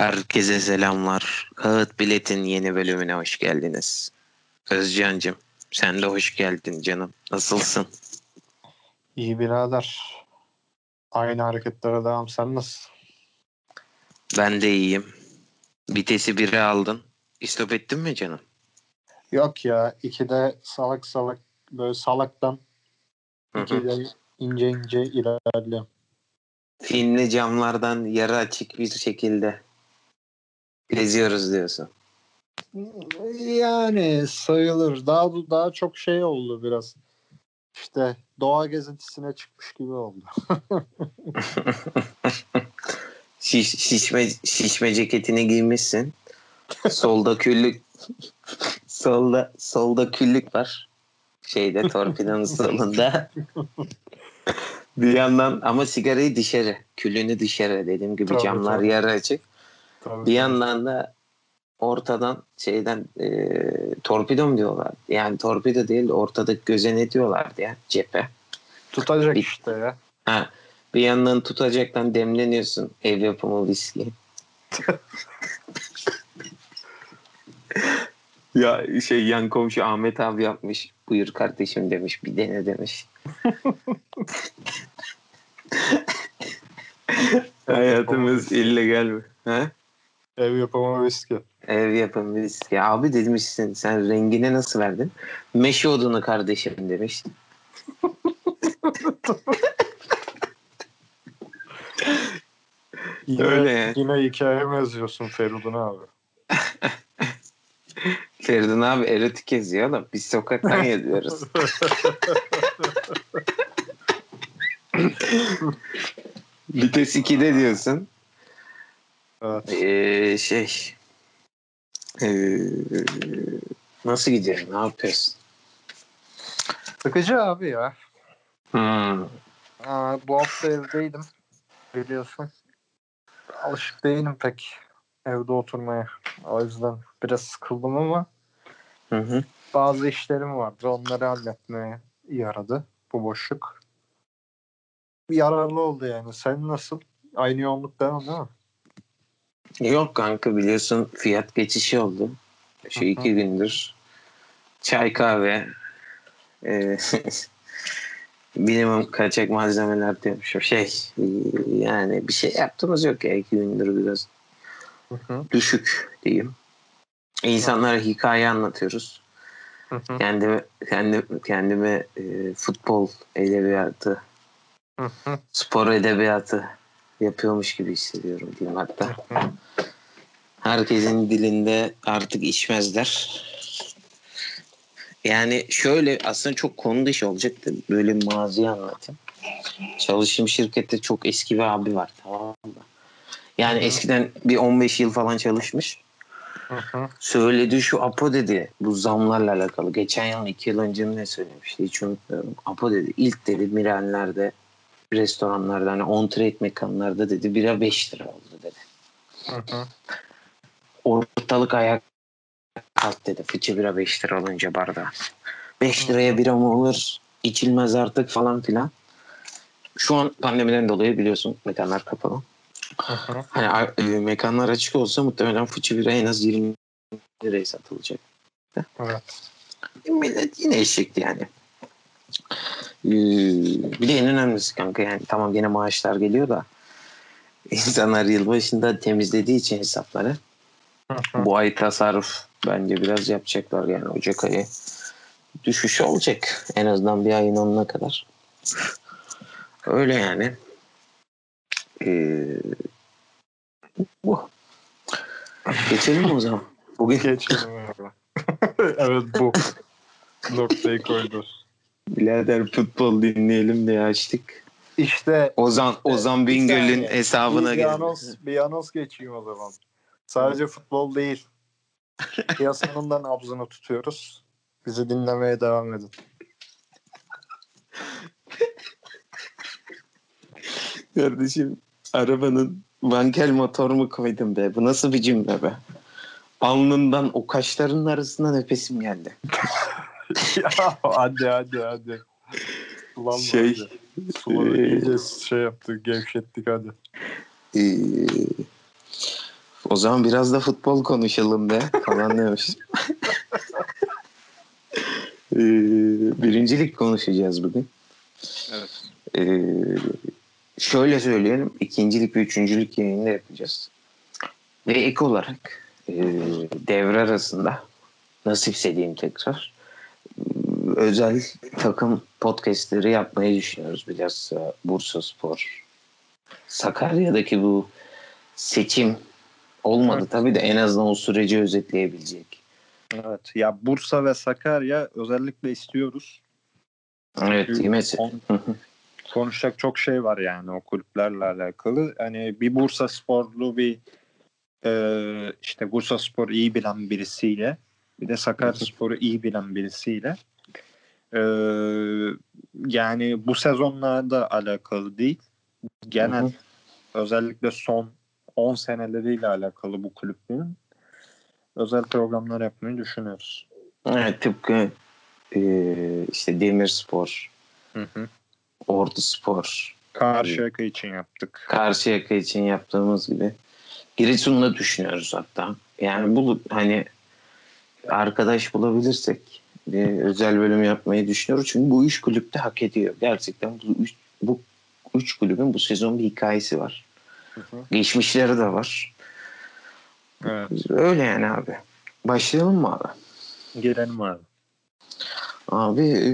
Herkese selamlar. Kağıt Bilet'in yeni bölümüne hoş geldiniz. Özcan'cım sen de hoş geldin canım. Nasılsın? İyi birader. Aynı hareketlere devam. Sen nasılsın? Ben de iyiyim. Vitesi biri aldın. İstop ettin mi canım? Yok ya. ikide salak salak böyle salaktan ikide ince ince ilerliyorum. Finli camlardan yarı açık bir şekilde geziyoruz diyorsun. Yani sayılır. Daha daha çok şey oldu biraz. İşte doğa gezintisine çıkmış gibi oldu. Şiş, şişme, şişme ceketini giymişsin. Solda küllük solda solda küllük var. Şeyde torpidonun solunda. bir yandan ama sigarayı dışarı. Küllünü dışarı. Dediğim gibi Tabii, camlar tabii. yarı açık. Tabii. Bir yandan da ortadan şeyden e, torpido mu diyorlar? Yani torpido değil de ortadaki göze ne diyorlardı ya? Cephe. Tutacak Bir- işte ya. Ha, bir yandan tutacaktan demleniyorsun ev yapımı viski. ya şey yan komşu Ahmet abi yapmış. Buyur kardeşim demiş. Bir dene demiş. Hayatımız illegal mi? Ha? Ev yapımı viski. Ev yapımı viski. Abi demişsin sen rengine nasıl verdin? Meşe odunu kardeşim demiş. Yine, Öyle. Yine hikayemi yazıyorsun Feridun abi. Feridun abi erotik yazıyor oğlum. Biz sokaktan yazıyoruz. Vites 2'de diyorsun. Evet. Ee, şey ee, nasıl gidiyor? Ne yapıyorsun? Sıkıcı abi ya. Hmm. Aa, bu hafta evdeydim. Biliyorsun. Alışık değilim pek evde oturmaya. O yüzden biraz sıkıldım ama Hı hı. bazı işlerim vardı. Onları halletmeye yaradı bu boşluk. Yararlı oldu yani. Sen nasıl? Aynı yoğunluk devam değil mi? Yok kanka biliyorsun fiyat geçişi oldu. Şu iki gündür. Çay kahve e, minimum kaçak malzemeler diyormuşum. Şey e, yani bir şey yaptığımız yok ya iki gündür biraz Hı hı. düşük diyeyim. İnsanlara hikaye anlatıyoruz. Hı hı. Kendime, kendim, kendime e, futbol edebiyatı, Hı hı. spor edebiyatı yapıyormuş gibi hissediyorum diyeyim hatta. Herkesin dilinde artık içmezler. Yani şöyle aslında çok konu dışı olacaktı. Böyle maziyi anlatayım. Çalıştığım şirkette çok eski bir abi var tamam mı? Yani Hı hı. eskiden bir 15 yıl falan çalışmış. Hı hı. Söyledi şu Apo dedi bu zamlarla alakalı. Geçen yıl iki yıl önce mi ne söylemişti hiç unutmuyorum. Apo dedi ilk dedi Mirenler'de restoranlarda hani on trade mekanlarda dedi bira 5 lira oldu dedi. Hı hı. Ortalık ayak kalk dedi. Fıçı bira 5 lira olunca bardağı. 5 liraya bira mı olur? İçilmez artık falan filan. Şu an pandemiden dolayı biliyorsun mekanlar kapalı. Hı hı. Hani e, mekanlar açık olsa muhtemelen fıçı bira en az 20 liraya satılacak. Evet. Millet yine eşekti yani. Ee, bir de en önemlisi kanka yani tamam yine maaşlar geliyor da insanlar yılbaşında temizlediği için hesapları bu ay tasarruf bence biraz yapacaklar yani Ocak ayı düşüş olacak en azından bir ayın onuna kadar. Öyle yani. Ee, bu. Geçelim mi o zaman? Bugün Geçelim evet bu. Noktayı koydu. Birader futbol dinleyelim diye açtık. İşte Ozan Ozan Bir Bingöl'ün hesabına bir, anons, bir anons geçeyim o zaman. Sadece futbol değil. Piyasanın da nabzını tutuyoruz. Bizi dinlemeye devam edin. Kardeşim arabanın vankel motor mu koydun be? Bu nasıl bir cümle be? Alnından o kaşların arasında nefesim geldi. ya hadi hadi hadi. Sulanma Şey. Suları e, iyice şey yaptık, gevşettik hadi. Ee, O zaman biraz da futbol konuşalım be falan demiş. Ee, birincilik konuşacağız bugün. Evet. Ee, şöyle söyleyelim. ikincilik ve üçüncülük yayında yapacağız. Ve ek olarak e, devre arasında nasipse diyeyim tekrar e, özel takım podcastleri yapmayı düşünüyoruz. Bilhassa Bursa Spor, Sakarya'daki bu seçim olmadı Evet. tabii de en azından o süreci özetleyebilecek. Evet. Ya Bursa ve Sakarya özellikle istiyoruz. Evet, Çünkü mesela. on- konuşacak çok şey var yani o kulüplerle alakalı. Hani bir Bursa sporlu bir e, işte Bursa Spor iyi bilen birisiyle bir de Sakarya Spor'u iyi bilen birisiyle e, yani bu sezonla da alakalı değil. Genel Hı hı. özellikle son 10 seneleriyle alakalı bu kulüplerin özel programlar yapmayı düşünüyoruz. Evet, tıpkı e, işte Demirspor, Hı hı. Ordu Spor, Karşıyaka için yaptık. Karşıyaka için yaptığımız gibi Giresun'da düşünüyoruz hatta. Yani bu hani arkadaş bulabilirsek bir özel bölüm yapmayı düşünüyoruz. Çünkü bu üç kulüpte hak ediyor. Gerçekten bu üç, bu üç kulübün bu sezon bir hikayesi var. Hı hı. Geçmişleri de var. Evet. Öyle yani abi. Başlayalım mı abi? Gelelim abi. Abi e,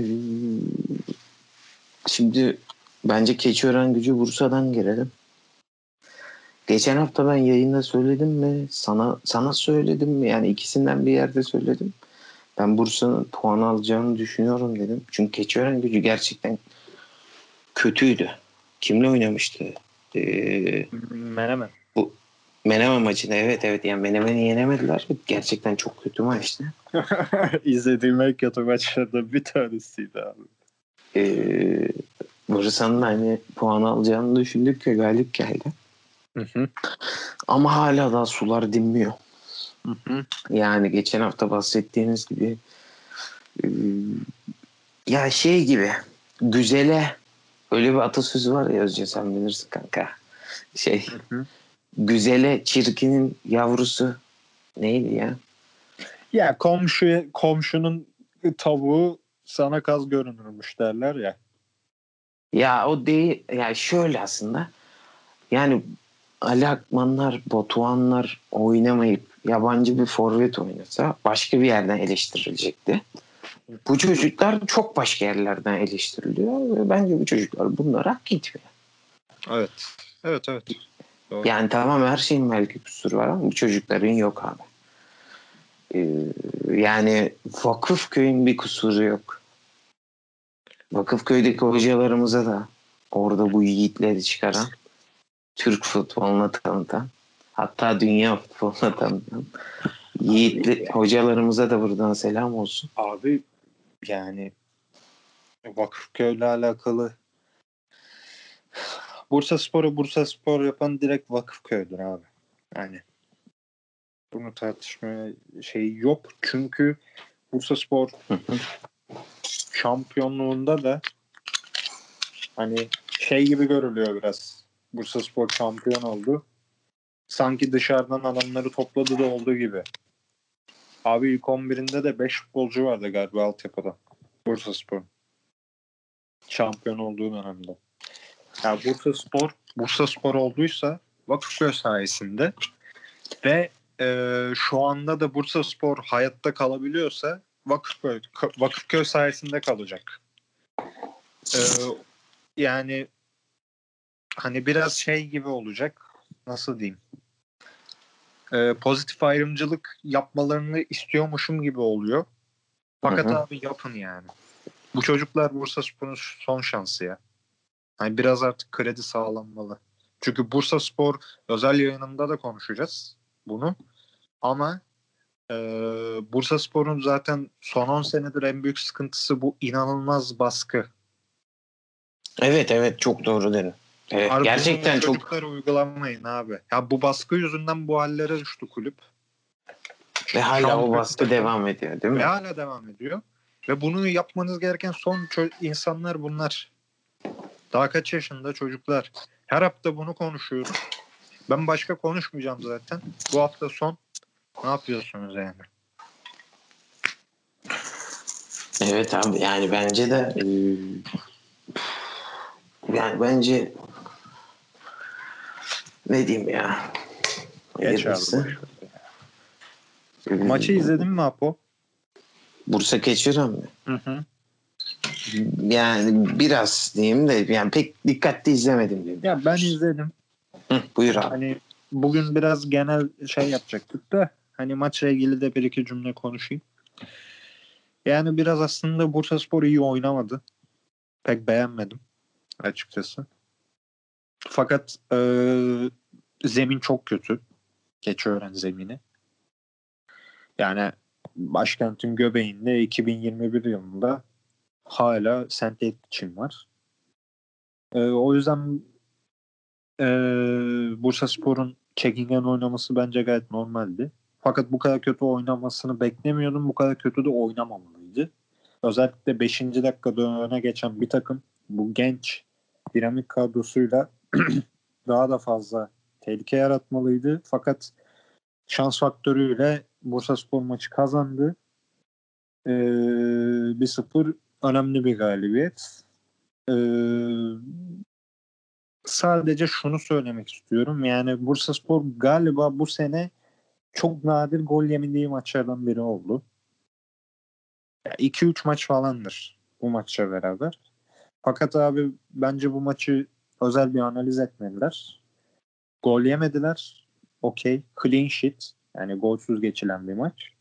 şimdi bence Keçiören gücü Bursa'dan girelim. Geçen hafta ben yayında söyledim mi? Sana sana söyledim mi? Yani ikisinden bir yerde söyledim. Ben Bursa'nın puan alacağını düşünüyorum dedim. Çünkü Keçiören gücü gerçekten kötüydü. Kimle oynamıştı? Ee, Menemen. Menemen maçında evet evet yani Menemen'i yenemediler. Gerçekten çok kötü maçtı. İzlediğim en kötü maçlardan bir tanesiydi abi. Ee, Bursa'nın hani puan alacağını düşündük ve galip geldi. Hı hı. Ama hala daha sular dinmiyor. Hı hı. Yani geçen hafta bahsettiğiniz gibi e, ya şey gibi güzele öyle bir atasözü var ya Özce sen bilirsin kanka. Şey Hı hı. güzele çirkinin yavrusu neydi ya? Ya komşu komşunun tavuğu sana kaz görünürmüş derler ya. Ya o değil ya şöyle aslında yani Ali Akmanlar, Batuhanlar oynamayıp yabancı bir forvet oynasa başka bir yerden eleştirilecekti. Bu çocuklar çok başka yerlerden eleştiriliyor ve bence bu çocuklar bunlara hak etmiyor. Evet. Evet evet. Doğru. Yani tamam her şeyin belki kusuru var ama bu çocukların yok abi. Ee, yani Vakıfköy'ün bir kusuru yok. Vakıfköy'deki hocalarımıza da orada bu yiğitleri çıkaran Türk futboluna tanıtan hatta dünya futboluna tanıtan yiğitli hocalarımıza da buradan selam olsun. Abi yani Vakıfköy'le alakalı Bursa Spor'u Bursa Spor yapan direkt Vakıfköy'dür abi. Yani bunu tartışmaya şey yok. Çünkü Bursa Spor şampiyonluğunda da hani şey gibi görülüyor biraz. Bursa Spor şampiyon oldu. Sanki dışarıdan adamları topladı da olduğu gibi. Abi ilk 11'inde de 5 futbolcu vardı galiba altyapıda. Bursa Spor. Şampiyon olduğu dönemde. Ya Bursa Spor, Bursa Spor olduysa Vakıfköy sayesinde ve e, şu anda da Bursa Spor hayatta kalabiliyorsa Vakıfköy, Vakıfköy sayesinde kalacak. E, yani hani biraz şey gibi olacak. Nasıl diyeyim? E, pozitif ayrımcılık yapmalarını istiyormuşum gibi oluyor. Fakat Hı hı. abi yapın yani. Bu çocuklar Bursa Spor'un son şansı ya. Hani biraz artık kredi sağlanmalı. Çünkü Bursa Spor özel yayınında da konuşacağız bunu. Ama e, Bursa Spor'un zaten son 10 senedir en büyük sıkıntısı bu inanılmaz baskı. Evet evet çok doğru dedin. Evet, Harbi gerçekten çok çocuklara uygulamayın abi. Ya bu baskı yüzünden bu hallere düştü kulüp. ve hala o baskı devam ediyor değil mi? Ve hala devam ediyor. Ve bunu yapmanız gereken son ço- insanlar bunlar. Daha kaç yaşında çocuklar. Her hafta bunu konuşuyoruz. Ben başka konuşmayacağım zaten. Bu hafta son ne yapıyorsunuz yani? Evet abi yani bence de yani bence ne diyeyim ya Geç abi. Maçı izledin mi Apo? Bursa Keçiören mi? Hı hı. Yani biraz diyeyim de yani pek dikkatli izlemedim diyeyim. Ya ben izledim. Hı, buyur abi. Hani bugün biraz genel şey yapacaktık da hani maçla ilgili de bir iki cümle konuşayım. Yani biraz aslında Bursaspor iyi oynamadı. Pek beğenmedim açıkçası. Fakat e, zemin çok kötü. Keçiören zemini. Yani başkentin göbeğinde 2021 yılında hala sentetik çim var. E, o yüzden e, Bursaspor'un çekingen oynaması bence gayet normaldi. Fakat bu kadar kötü oynamasını beklemiyordum. Bu kadar kötü de oynamamalıydı. Özellikle 5. dakikada öne geçen bir takım bu genç dinamik kadrosuyla daha da fazla tehlike yaratmalıydı. Fakat şans faktörüyle Bursaspor maçı kazandı. Ee, 1-0 önemli bir galibiyet. Ee, sadece şunu söylemek istiyorum. Yani Bursaspor galiba bu sene çok nadir gol yemediği maçlardan biri oldu. 2-3 maç falandır bu maçla beraber. Fakat abi bence bu maçı özel bir analiz etmediler. Gol yemediler. Okey. Clean sheet. Yani golsüz geçilen bir maç.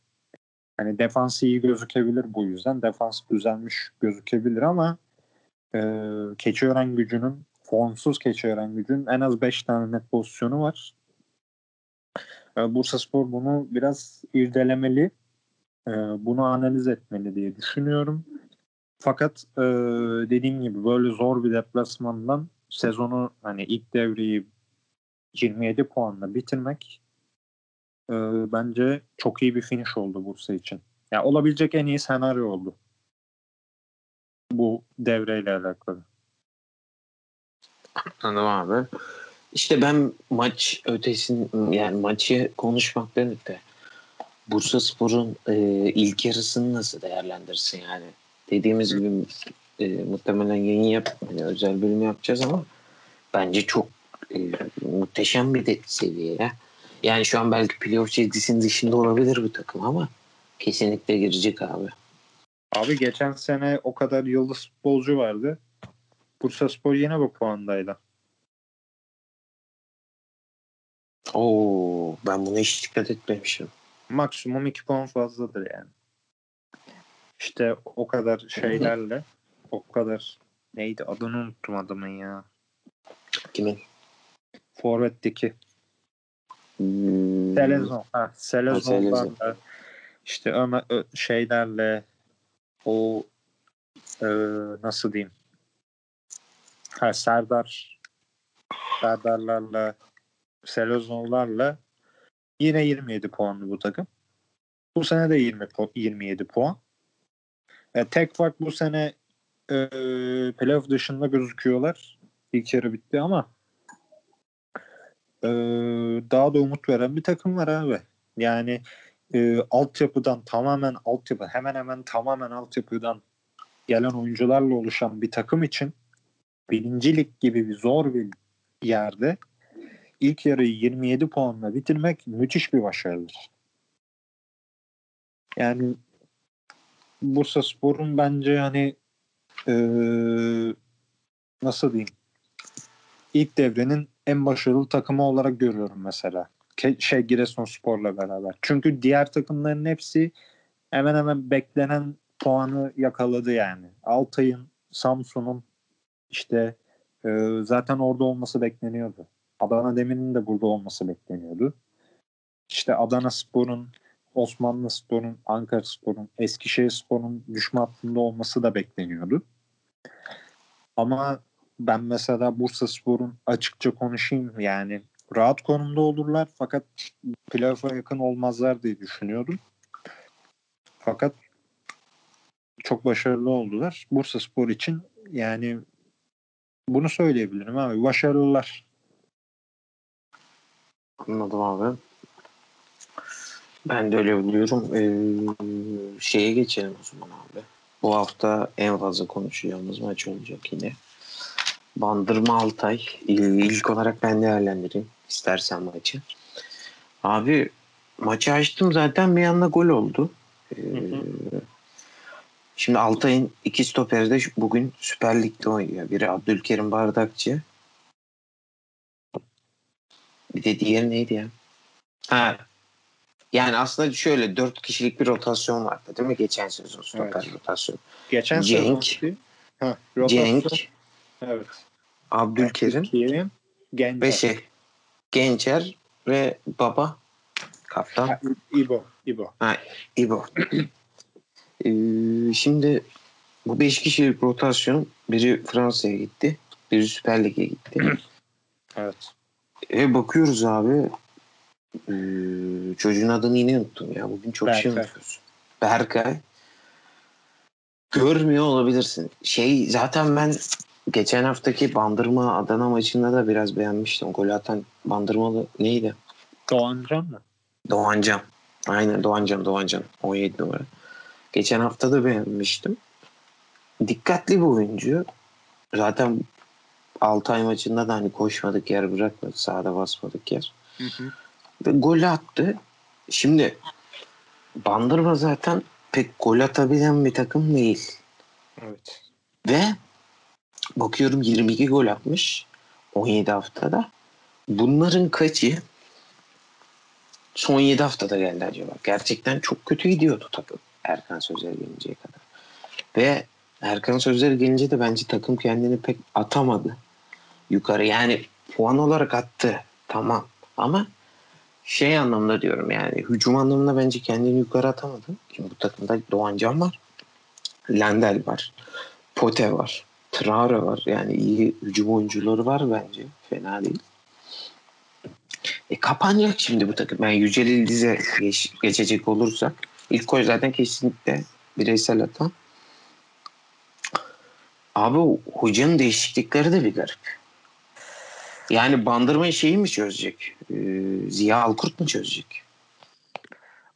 Hani defans iyi gözükebilir bu yüzden. Defans düzelmiş gözükebilir ama e, Keçiören gücünün formsuz Keçiören gücünün en az 5 tane net pozisyonu var. E, Bursaspor bunu biraz irdelemeli. E, bunu analiz etmeli diye düşünüyorum. Fakat e, dediğim gibi böyle zor bir deplasmandan sezonu hani ilk devreyi 27 puanla bitirmek e, bence çok iyi bir finish oldu Bursa için. Yani olabilecek en iyi senaryo oldu. Bu devreyle alakalı. Anladım abi. İşte ben maç ötesin yani maçı konuşmaktan öte Bursa Spor'un e, ilk yarısını nasıl değerlendirsin yani? Dediğimiz gibi e, muhtemelen yayın yap, hani özel bölüm yapacağız ama bence çok e, muhteşem bir de seviye ya. Yani şu an belki playoff çizgisinin dışında olabilir bu takım ama kesinlikle girecek abi. Abi geçen sene o kadar yıldız futbolcu vardı. Bursa Spor yine bu puandaydı. Oo, ben buna hiç dikkat etmemişim. Maksimum 2 puan fazladır yani. İşte o kadar şeylerle o kadar neydi adını unuttum adamın ya. Kimin? Forvet'teki Hmm, Selezon. Ha, Selezon. Selezon'larla işte Ömer, şeylerle o e, nasıl diyeyim ha, Serdar Serdarlarla Selezonlarla yine 27 puanlı bu takım. Bu sene de 20 pu- 27 puan. E, tek fark bu sene e, playoff dışında gözüküyorlar. İlk yarı bitti ama e, daha da umut veren bir takım var abi. Yani e, altyapıdan tamamen altyapı hemen hemen tamamen altyapıdan gelen oyuncularla oluşan bir takım için birincilik gibi bir zor bir yerde ilk yarıyı 27 puanla bitirmek müthiş bir başarıdır. Yani Bursa Spor'un bence hani e, nasıl diyeyim ilk devrenin en başarılı takımı olarak görüyorum mesela. Ke- şey Giresunspor'la beraber. Çünkü diğer takımların hepsi hemen hemen beklenen puanı yakaladı yani. Altay'ın, Samsun'un işte e, zaten orada olması bekleniyordu. Adana Demir'in de burada olması bekleniyordu. İşte Adana Spor'un, Osmanlı Spor'un, Ankara Spor'un, Eskişehir Spor'un düşme hattında olması da bekleniyordu. Ama ben mesela Bursa Spor'un açıkça konuşayım yani rahat konumda olurlar fakat playoff'a yakın olmazlar diye düşünüyordum. Fakat çok başarılı oldular. Bursa Spor için yani bunu söyleyebilirim abi. Başarılılar. Anladım abi. Ben de öyle biliyorum. Ee, şeye geçelim o zaman abi. Bu hafta en fazla konuşacağımız maç olacak yine. Bandırma Altay. İlk olarak ben değerlendireyim. istersen maçı. Abi maçı açtım zaten bir anda gol oldu. Ee, Şimdi Altay'ın iki stoperi de bugün Süper Lig'de oynuyor. Biri Abdülkerim Bardakçı. Bir de diğeri neydi ya? Ha. Yani aslında şöyle dört kişilik bir rotasyon vardı değil mi? Geçen sezon stoper Evet. rotasyonu. Geçen Cenk. sezon Ha, rotasyon. Cenk, Evet. Abdülkerim. Gencer. ve şey Gençer ve Baba kaptan. Ha, İbo. İbo. İbo. Ee, şimdi bu beş kişilik rotasyon biri Fransa'ya gitti. Biri Süper Lig'e gitti. Evet. E bakıyoruz abi. Ee, çocuğun adını yine unuttum ya. Bugün çok şey Berkay. unutuyoruz. Berkay. Görmüyor olabilirsin. Şey zaten ben geçen haftaki Bandırma Adana maçında da biraz beğenmiştim. Gol atan Bandırmalı neydi? Doğancan mı? Doğancan. Aynen Doğancan Doğancan. 17 numara. Geçen hafta da beğenmiştim. Dikkatli bir oyuncu. Zaten Altay maçında da hani koşmadık yer bırakmadı. Sahada basmadık yer. Hı hı. Ve gol attı. Şimdi Bandırma zaten pek gol atabilen bir takım değil. Evet. Ve bakıyorum 22 gol atmış 17 haftada. Bunların kaçı son 7 haftada geldi acaba? Gerçekten çok kötü gidiyordu takım Erkan Sözer gelinceye kadar. Ve Erkan Sözer gelince de bence takım kendini pek atamadı yukarı. Yani puan olarak attı tamam ama şey anlamda diyorum yani hücum anlamında bence kendini yukarı atamadı. Şimdi bu takımda Doğancan var. Lendel var. Pote var. Traore var. Yani iyi hücum oyuncuları var bence. Fena değil. E kapanacak şimdi bu takım. Yani Yücel İldiz'e geç, geçecek olursak ilk gol zaten kesinlikle bireysel hata. Abi hocanın değişiklikleri de bir garip. Yani bandırmayı şeyi mi çözecek? Ee, Ziya Alkurt mu çözecek?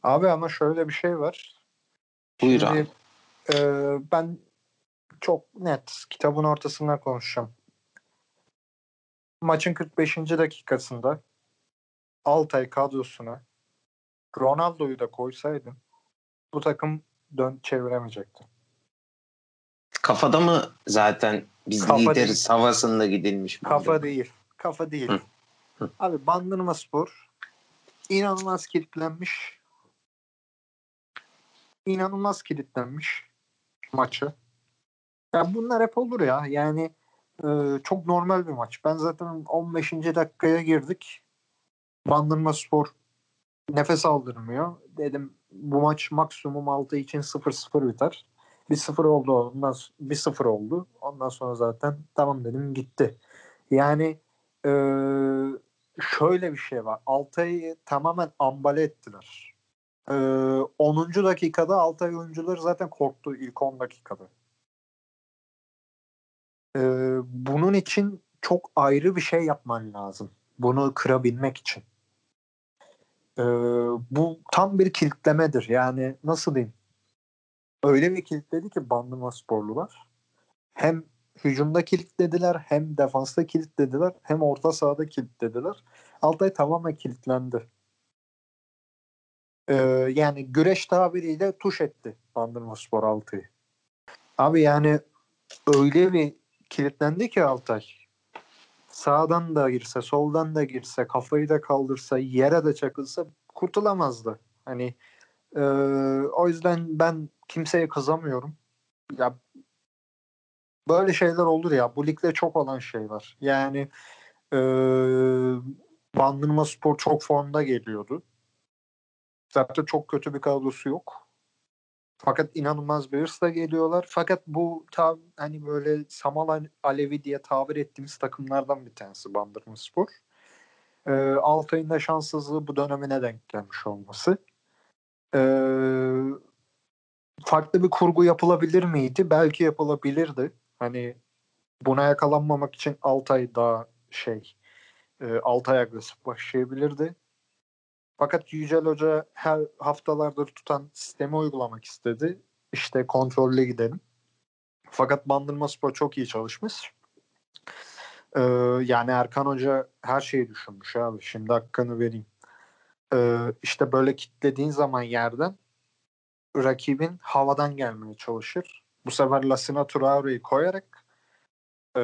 Abi ama şöyle bir şey var. Buyur Şimdi, abi. e, ben çok net kitabın ortasından konuşacağım. Maçın 45. dakikasında Altay kadrosuna Ronaldo'yu da koysaydın bu takım dön çeviremeyecekti. Kafada mı zaten biz Kafa lideriz değil. havasında gidilmiş? Kafa Bandırma? değil. Kafa değil. Hı. Hı. Abi Bandırma Spor inanılmaz kilitlenmiş. İnanılmaz kilitlenmiş maçı. Ya bunlar hep olur ya. Yani e, çok normal bir maç. Ben zaten 15. dakikaya girdik. Bandırma Spor nefes aldırmıyor. Dedim bu maç maksimum 6 için 0-0 biter. 1-0 oldu ondan s- 1-0 oldu. Ondan sonra zaten tamam dedim gitti. Yani e, şöyle bir şey var. Altay'ı tamamen ambale ettiler. E, 10. dakikada Altay oyuncuları zaten korktu ilk 10 dakikada. E, bunun için çok ayrı bir şey yapman lazım. Bunu kırabilmek için. E, bu tam bir kilitlemedir. Yani nasıl diyeyim? Öyle bir kilitledi ki Bandırma sporlular. Hem hücumda kilitlediler hem defansta kilitlediler hem orta sahada kilitlediler. Altay tamamen kilitlendi. Ee, yani güreş tabiriyle tuş etti Bandırma Spor Altay'ı. Abi yani öyle bir kilitlendi ki Altay. Sağdan da girse, soldan da girse, kafayı da kaldırsa, yere de çakılsa kurtulamazdı. Hani e, o yüzden ben kimseye kızamıyorum. Ya böyle şeyler olur ya. Bu ligde çok olan şeyler. Yani e, Bandırma Spor çok formda geliyordu. Zaten çok kötü bir kadrosu yok. Fakat inanılmaz bir hırsla geliyorlar. Fakat bu ta, hani böyle Samal Alevi diye tabir ettiğimiz takımlardan bir tanesi Bandırma Spor. E, Altay'ın da şanssızlığı bu dönemine denk gelmiş olması. E, farklı bir kurgu yapılabilir miydi? Belki yapılabilirdi. Hani buna yakalanmamak için Altay daha şey e, Altay agresif başlayabilirdi. Fakat Yücel Hoca her haftalardır tutan sistemi uygulamak istedi. İşte kontrollü gidelim. Fakat Bandırma Spor çok iyi çalışmış. Ee, yani Erkan Hoca her şeyi düşünmüş abi. Şimdi hakkını vereyim. Ee, işte böyle kitlediğin zaman yerden rakibin havadan gelmeye çalışır. Bu sefer Lasina Traore'yi koyarak e,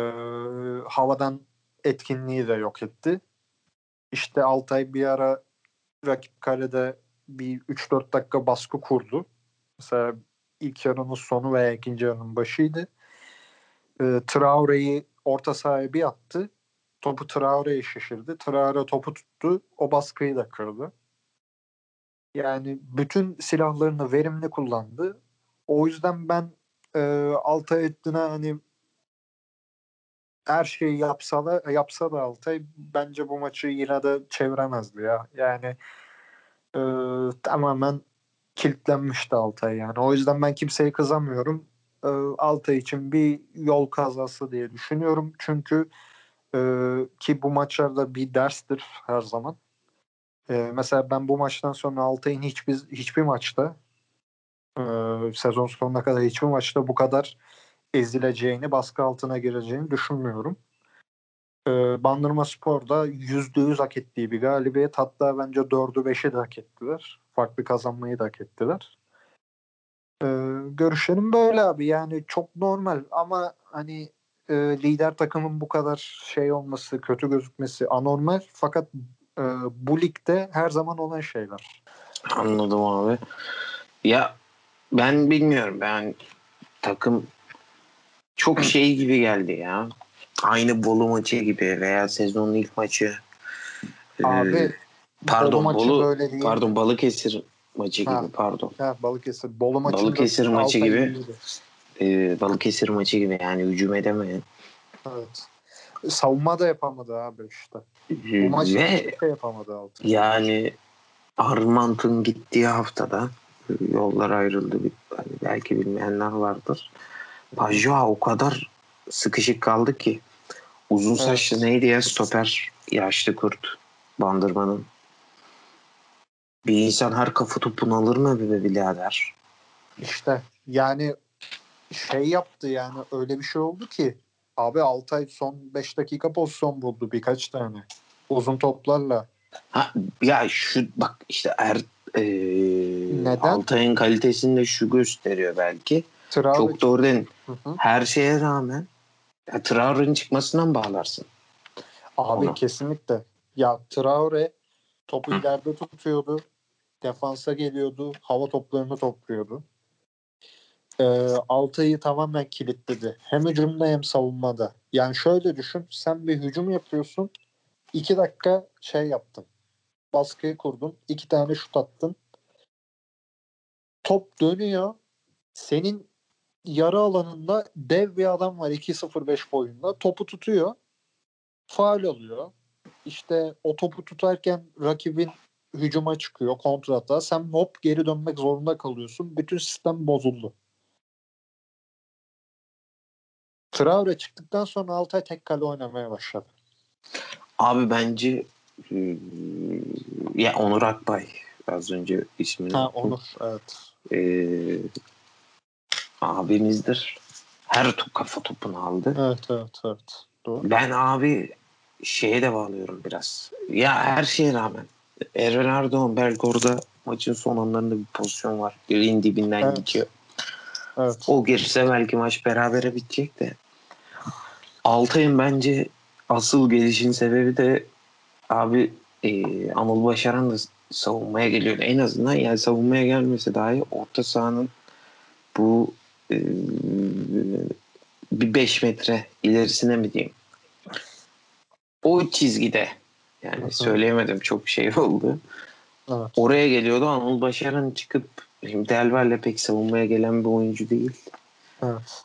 havadan etkinliği de yok etti. İşte Altay bir ara rakip kalede bir 3-4 dakika baskı kurdu. Mesela ilk yarının sonu veya ikinci yarının başıydı. E, Traore'yi orta sahaya bir attı. Topu Traore'ye şaşırdı. Traore topu tuttu. O baskıyı da kırdı. Yani bütün silahlarını verimli kullandı. O yüzden ben e, Altay Ettin'e hani her şeyi yapsa da yapsa da Altay bence bu maçı yine de çeviremezdi ya. Yani e, tamamen kilitlenmişti Altay yani. O yüzden ben kimseye kızamıyorum. E, Altay için bir yol kazası diye düşünüyorum. Çünkü e, ki bu maçlarda bir derstir her zaman. E, mesela ben bu maçtan sonra Altay'ın hiçbir hiçbir maçta e, sezon sonuna kadar hiçbir maçta bu kadar ezileceğini, baskı altına gireceğini düşünmüyorum. Ee, Bandırma Spor'da %100 hak ettiği bir galibiyet. Hatta bence 4'ü 5'i de hak ettiler. Farklı kazanmayı da hak ettiler. Ee, görüşlerim böyle abi. Yani çok normal ama hani e, lider takımın bu kadar şey olması, kötü gözükmesi anormal. Fakat e, bu ligde her zaman olan şeyler. Anladım abi. Ya ben bilmiyorum. Ben takım çok şey gibi geldi ya. Aynı Bolu maçı gibi veya sezonun ilk maçı. Abi Ee, pardon Bolu maçı Bolu böyle değil. pardon Balıkesir maçı Ha. gibi pardon. Ha, Balıkesir. Bolu maçında Balıkesir maçı gibi. Ee, Balıkesir maçı gibi yani hücum edemeyen. Evet. Savunma da yapamadı abi işte. Bu Ee, maç Ve şey yapamadı Altay. yani Armant'ın gittiği haftada yollar ayrıldı. Hani belki bilmeyenler vardır. Pajua o kadar sıkışık kaldı ki uzun Evet. saçlı neydi ya stoper yaşlı kurt bandırmanın. Bir insan her kafa topunu alır mı be birader? İşte yani şey yaptı yani öyle bir şey oldu ki abi Altay son 5 dakika pozisyon buldu birkaç tane. Uzun toplarla. Ha, ya şu bak işte er, ee, Neden? Altay'ın kalitesini de şu gösteriyor belki. Traore Çok doğru dedin. Her şeye rağmen ya, Traore'nin çıkmasından bağlarsın. Abi Onu. kesinlikle. Ya Traore topu Hı. ileride tutuyordu. Defansa geliyordu. Hava toplarını topluyordu. Ee, Altay'ı tamamen kilitledi. Hem hücumda hem savunmada. Yani şöyle düşün. Sen bir hücum yapıyorsun. iki dakika şey yaptın. Baskıyı kurdun. iki tane şut attın. Top dönüyor. Senin yarı alanında dev bir adam var 2.05 boyunda. Topu tutuyor. Faal oluyor. İşte o topu tutarken rakibin hücuma çıkıyor kontrata. Sen hop geri dönmek zorunda kalıyorsun. Bütün sistem bozuldu. Traore çıktıktan sonra Altay tek kale oynamaya başladı. Abi bence ya Onur Akbay az önce ismini Ha. Onur evet. Ee, abimizdir. Her top kafa topunu aldı. Evet evet evet. Doğru. Ben abi şeye de bağlıyorum biraz. Ya her şeye rağmen Eren Erdoğan belki orada maçın son anlarında bir pozisyon var. Direğin dibinden Evet. geçiyor. Evet. O girse belki maç berabere bitecek de. Altay'ın bence asıl gelişin sebebi de abi e, Anıl Başaran da savunmaya geliyor. En azından yani savunmaya gelmese dahi orta sahanın bu e, bir 5 metre ilerisine mi diyeyim? O çizgide yani söyleyemedim çok şey oldu. Evet. Oraya geliyordu Anıl Başaran çıkıp şimdi Delver'le pek savunmaya gelen bir oyuncu değil. Evet.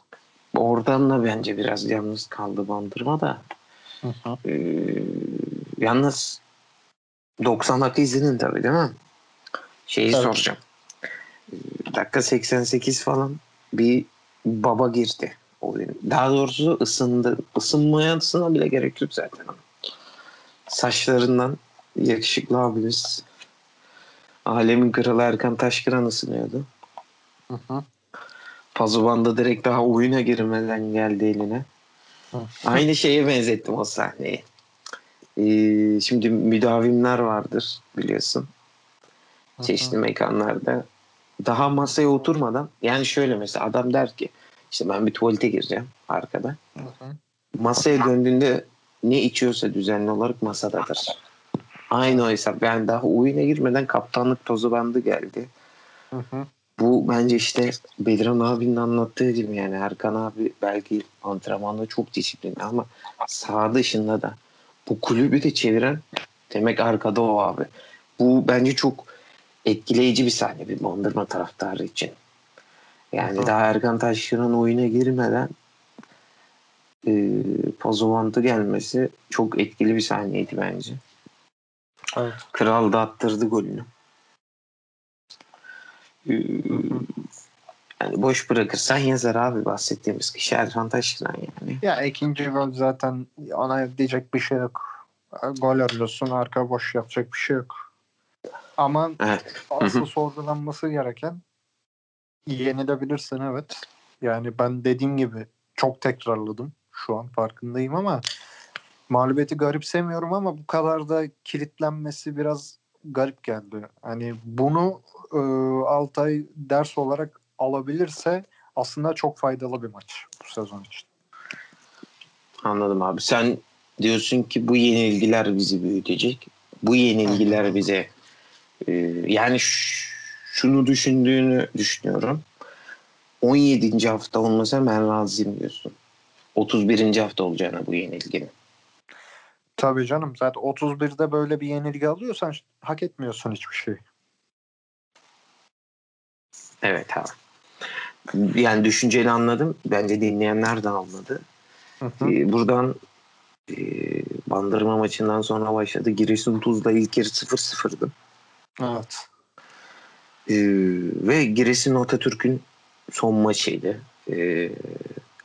Oradan da bence biraz yalnız kaldı bandırma da. Hı hı. Ee, yalnız 90 dakika izledin tabii değil mi? Şeyi Evet. soracağım. Ee, dakika 88 falan bir baba girdi oyun. Daha doğrusu ısındı. Isınmayasına bile gerek yok zaten. saçlarından yakışıklı abimiz alemin kralı Erkan Taşkıran ısınıyordu. Hı hı. Pazuvan'da direkt daha oyuna girmeden geldi eline. Aynı şeye benzettim o sahneyi. Ee, şimdi müdavimler vardır biliyorsun. Çeşitli mekanlarda. Daha masaya oturmadan yani şöyle mesela adam der ki işte ben bir tuvalete gireceğim arkada. Masaya döndüğünde ne içiyorsa düzenli olarak masadadır. Aynı o hesap. Yani daha oyuna girmeden kaptanlık tozu bandı geldi. Hı hı. Bu bence işte Bedran abinin anlattığı gibi yani Erkan abi belki antrenmanda çok disiplinli ama saha dışında da bu kulübü de çeviren demek arkada o abi. Bu bence çok etkileyici bir sahne bir Bandırma taraftarı için. Yani daha Erkan Taşkıran oyuna girmeden e, Pozovant'ı gelmesi çok etkili bir sahneydi bence. Evet. Kral da attırdı golünü. Ee, yani boş bırakırsan yazar abi bahsettiğimiz kişi Erkan Taşkıran yani. Ya ikinci gol zaten ona diyecek bir şey yok. Gol arıyorsun arka boş yapacak bir şey yok. Ama Evet. asıl sorgulanması gereken yenilebilirsin evet. Yani ben dediğim gibi çok tekrarladım. Şu an farkındayım ama mağlubiyeti garipsemiyorum ama bu kadar da kilitlenmesi biraz garip geldi. Hani bunu e, Altay ders olarak alabilirse aslında çok faydalı bir maç bu sezon için. Anladım abi. Sen diyorsun ki bu yenilgiler bizi büyütecek. Bu yenilgiler bize e, yani şunu düşündüğünü düşünüyorum. 17. hafta olmasa ben razıyım diyorsun. 31. hafta olacağına bu yenilginin. Tabii canım. Zaten 31'de böyle bir yenilgi alıyorsan hak etmiyorsun hiçbir şey. Evet abi. Yani düşünceni anladım. Bence dinleyenler de anladı. Hı hı. Ee, buradan e, bandırma maçından sonra başladı. Giresun Tuzla ilk yarı 0-0'dı. Evet. Ee, ve Giresun Atatürk'ün son maçıydı. Ee,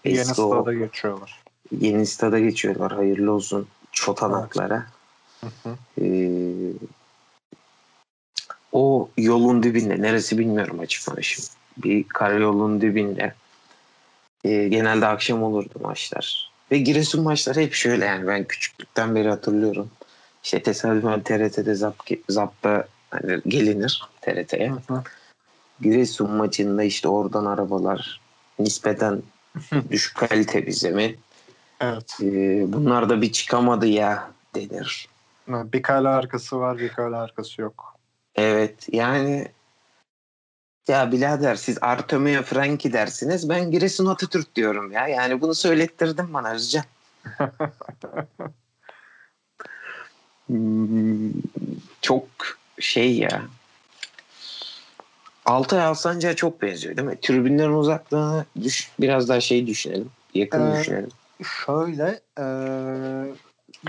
Yeni stada geçiyorlar. yeni stada geçiyorlar. Hayırlı olsun çotanaklara. Hı hı. Ee, o yolun dibinde neresi bilmiyorum açık konuşayım. Bir karayolun dibinde Ee, genelde akşam olurdu maçlar. Ve Giresun maçları hep şöyle yani ben küçüklükten beri hatırlıyorum. İşte tesadüfen TRT'de zap, zapta hani gelinir TRT'ye. Giresun maçında işte oradan arabalar nispeten düşük kalite bize mi? Evet. Ee, bunlar da bir çıkamadı ya denir. Bir kale arkası var, bir kale arkası yok. Evet yani ya birader siz Artemio Franki dersiniz ben Giresun Atatürk diyorum ya. Yani bunu söylettirdin bana Özcan. Hmm, çok şey ya. Altay Alsancak'a çok benziyor değil mi? Tribünlerin uzaklığını düş, biraz daha şey düşünelim. Yakın Ee, düşünelim. Şöyle e,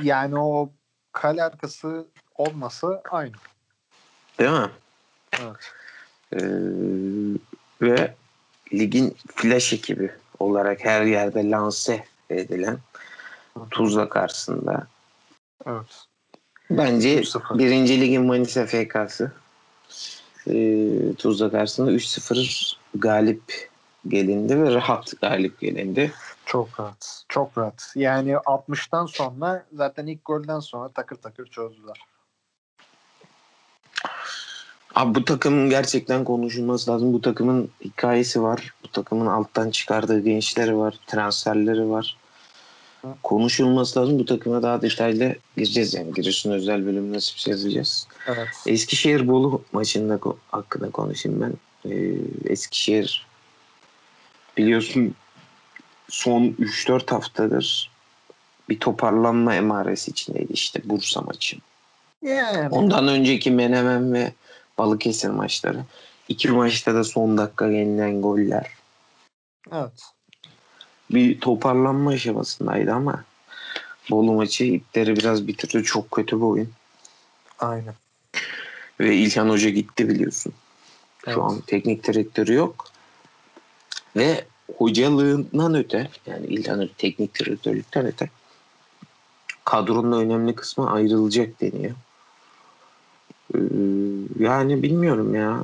yani o kale arkası olması aynı. Değil mi? Evet. Ee, ve ligin flash ekibi olarak her yerde lanse edilen Tuzla karşısında Evet. bence 3-0. birinci ligin Manisa FK'sı ee, Tuzla karşısında 3-0 galip gelindi ve rahat galip gelindi. Çok rahat. Çok rahat. Yani 60'tan sonra zaten ilk golden sonra takır takır çözdüler. Abi bu takımın gerçekten konuşulması lazım. Bu takımın hikayesi var. Bu takımın alttan çıkardığı gençleri var. Transferleri var. Konuşulması lazım. Bu takıma daha detaylı gireceğiz yani. Giresun özel bölümü nasip yazacağız. Evet. Eskişehir Bolu maçında hakkında konuşayım ben. Ee, Eskişehir biliyorsun son 3-4 haftadır bir toparlanma emaresi içindeydi işte Bursa maçı. Yani. Ondan önceki Menemen ve Balıkesir maçları. İki maçta da son dakika yenilen goller. Evet. Bir toparlanma aşamasındaydı ama Bolu maçı ipleri biraz bitirdi. Çok kötü bir oyun. Aynen. Ve İlhan Hoca gitti biliyorsun. Şu Evet. an teknik direktörü yok. Ve hocalığından öte yani İlhan Hoca teknik direktörlükten öte kadronun önemli kısmı ayrılacak deniyor. Ee, yani bilmiyorum ya.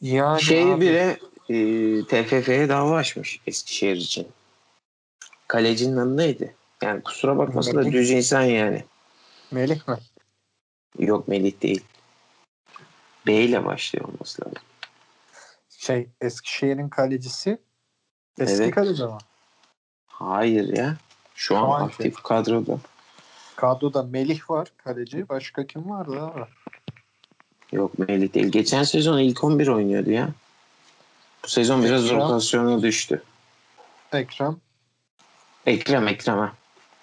Yani şey abi, bile e, TFF'ye dava açmış Eskişehir için. Kalecinin adı neydi? Yani kusura bakmasın da düz insan yani. Melih mi? Yok Melih değil. B ile başlıyor olması lazım. Şey Eskişehir'in kalecisi eski Evet. kaleci ama. Hayır ya. Şu an Hangi? aktif kadroda. Kadroda Melih var kaleci. Başka kim vardı abi? Yok Melih değil. Geçen sezon ilk 11 oynuyordu ya. Bu sezon biraz Ekrem. rotasyona düştü. Ekrem. Ekrem Ekrem ha.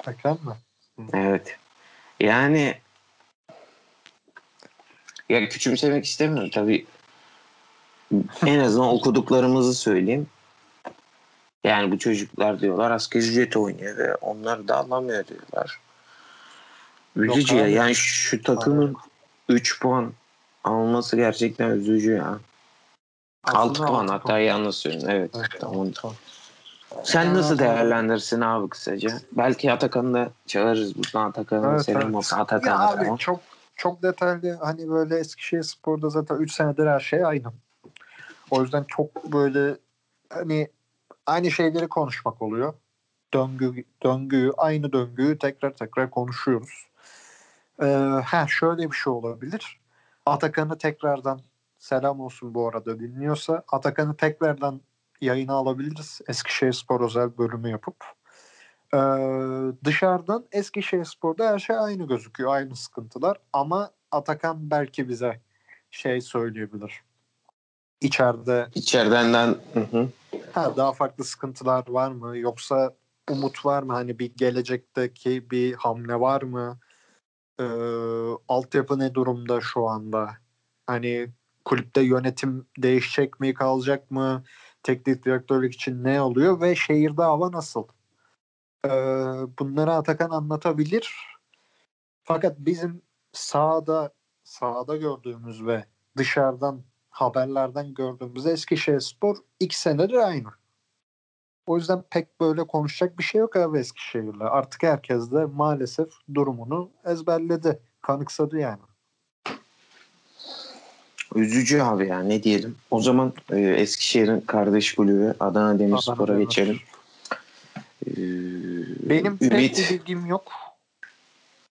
Ekrem mi? Evet. Yani ya küçümsemek istemiyorum tabii. En azından okuduklarımızı söyleyeyim. Yani bu çocuklar diyorlar asgari ücret oynuyor ve onlar da alamıyor diyorlar. Üzücü ya. abi. Yani şu takımın 3 puan alması gerçekten üzücü ya. 6 Aslında puan altı hatta yanlış söylüyorum. Evet. Evet, tamam. tamam. Sen Yani nasıl değerlendirsin abi kısaca? Belki Atakan'ı da çağırırız buradan Atakan'a Evet, selam evet. olsun Ya Atakan'a. abi çok çok detaylı hani böyle Eskişehir Spor'da zaten 3 senedir her şey aynı. O yüzden çok böyle hani aynı şeyleri konuşmak oluyor. Döngü döngüyü aynı döngüyü tekrar tekrar konuşuyoruz. Ee, ha şöyle bir şey olabilir. Atakan'ı tekrardan selam olsun bu arada dinliyorsa Atakan'ı tekrardan yayına alabiliriz. Eskişehir Spor özel bölümü yapıp. Ee, dışarıdan Eskişehir Spor'da her şey aynı gözüküyor. Aynı sıkıntılar. Ama Atakan belki bize şey söyleyebilir. İçeride İçeridenden hı hı. ha, daha farklı sıkıntılar var mı? Yoksa umut var mı? Hani bir gelecekteki bir hamle var mı? Ee, altyapı ne durumda şu anda? Hani kulüpte yönetim değişecek mi, kalacak mı? Teknik direktörlük için ne oluyor ve şehirde hava nasıl? Ee, bunları Atakan anlatabilir. Fakat bizim sahada sahada gördüğümüz ve dışarıdan haberlerden gördüğümüz Eskişehirspor iki senedir aynı. O yüzden pek böyle konuşacak bir şey yok abi Eskişehir'le. Artık herkes de maalesef durumunu ezberledi. Kanıksadı yani. Üzücü abi ya ne diyelim. O zaman e, Eskişehir'in kardeş kulübü Adana Demirspor'a Demir. geçelim. Ee, Benim pek Ümit. bir bilgim yok.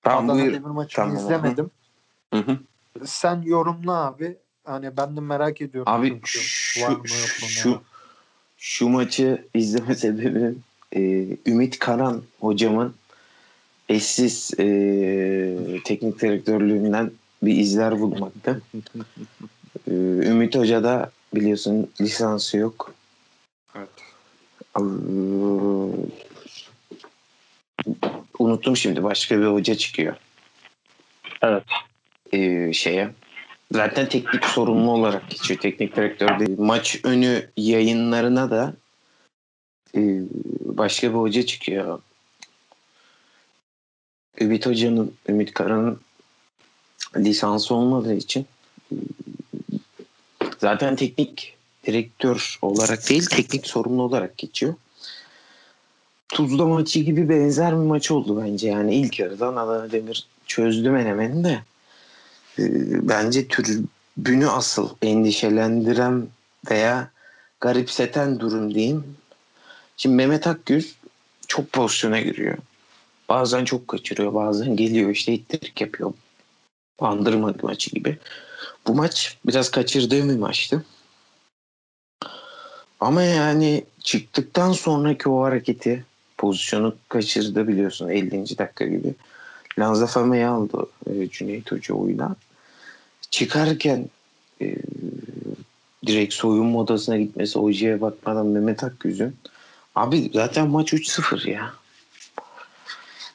Tamam Adana buyur. Demir maçını Tamam, izlemedim. Hı hı. Sen yorumla abi. Hani ben de merak ediyorum. Abi şu, Var mı, yok mu, ne şu, var? Şu maçı izleme sebebim e, Ümit Karan hocamın eşsiz e, teknik direktörlüğünden bir izler bulmaktı. E, Ümit Hoca da biliyorsun lisansı yok. Evet. Ee, unuttum şimdi başka bir hoca çıkıyor. Evet. Ee, şeye. Zaten teknik sorumlu olarak geçiyor. Teknik direktör değil. Maç önü yayınlarına da e, başka bir hoca çıkıyor. Ümit Hoca'nın, Ümit Karan'ın lisansı olmadığı için zaten teknik direktör olarak değil teknik sorumlu olarak geçiyor. Tuzla maçı gibi benzer bir maç oldu bence. Yani ilk yarıdan Adana Demir çözdü menemeni de. Ee, bence tribünü asıl endişelendiren veya garipseten durum diyeyim. Şimdi Mehmet Akgül çok pozisyona giriyor. Bazen çok kaçırıyor. Bazen geliyor işte ittirik yapıyor. Bandırma maçı gibi. Bu maç biraz kaçırdığım bir maçtı. Ama yani çıktıktan sonraki o hareketi pozisyonu kaçırdı biliyorsun 50. dakika gibi. Lanzafame'yi aldı e, Cüneyt Hoca oyuna. Çıkarken e, direkt soyunma odasına gitmesi hocaya bakmadan Mehmet Akgüz'ün abi zaten maç 3-0 ya.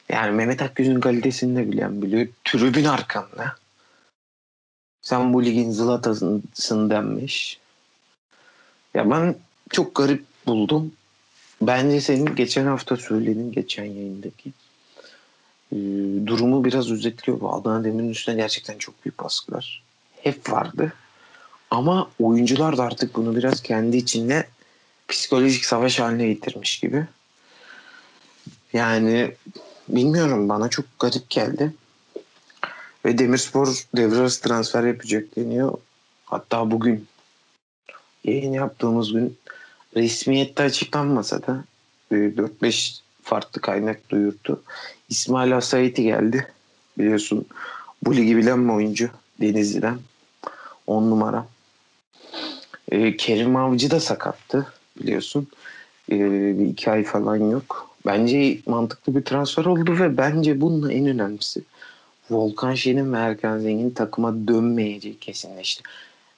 Yani Mehmet Akgüz'ün kalitesini de bilen biliyor. Tribün arkanda. Sen bu ligin zılatasın denmiş. Ya ben çok garip buldum. Bence senin geçen hafta söylediğin geçen yayındaki e, durumu biraz özetliyor. Bu Adana Demir'in üstüne gerçekten çok büyük baskılar. Hep vardı. Ama oyuncular da artık bunu biraz kendi içinde psikolojik savaş haline getirmiş gibi. Yani bilmiyorum bana çok garip geldi. Ve Demirspor devre transfer yapacak deniyor. Hatta bugün yayın yaptığımız gün resmiyette açıklanmasa da e, 4-5 farklı kaynak duyurdu. İsmail Asayeti geldi. Biliyorsun bu ligi bilen bir oyuncu Denizli'den. 10 numara. E, Kerim Avcı da sakattı biliyorsun. E, bir iki ay falan yok. Bence mantıklı bir transfer oldu ve bence bunun en önemlisi Volkan Şen'in ve Erkan Zengin'in takıma dönmeyeceği kesinleşti.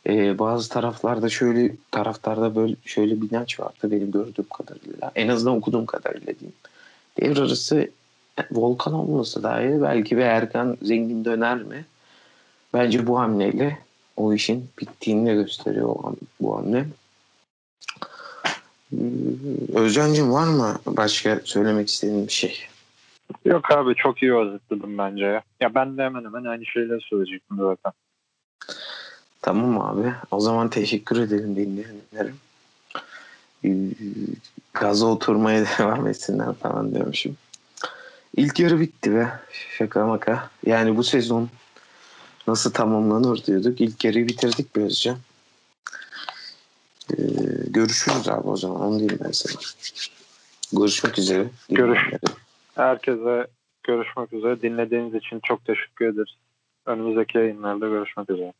Ee, bazı taraflarda şöyle taraftarda böyle şöyle bir inanç vardı benim gördüğüm kadarıyla. En azından okuduğum kadarıyla diyeyim. Devre arası Volkan olmasa dahi belki bir Erkan Zengin döner mi? Bence bu hamleyle o işin bittiğini de gösteriyor bu hamle. Ee, Özcan'cığım var mı başka söylemek istediğin bir şey? Yok abi çok iyi özetledim bence ya. Ya ben de hemen hemen aynı şeyleri söyleyecektim zaten. Tamam abi. O zaman teşekkür ederim dinleyenlerim. Ee, Gaza oturmaya devam etsinler falan diyormuşum. İlk yarı bitti be. Şaka maka. Yani bu sezon nasıl tamamlanır diyorduk. İlk yarıyı bitirdik Özcan. Ee, görüşürüz abi o zaman. Onu diyeyim ben sana. Görüşmek üzere. Görüş. Herkese görüşmek üzere. Dinlediğiniz için çok teşekkür ederiz. Önümüzdeki yayınlarda görüşmek üzere.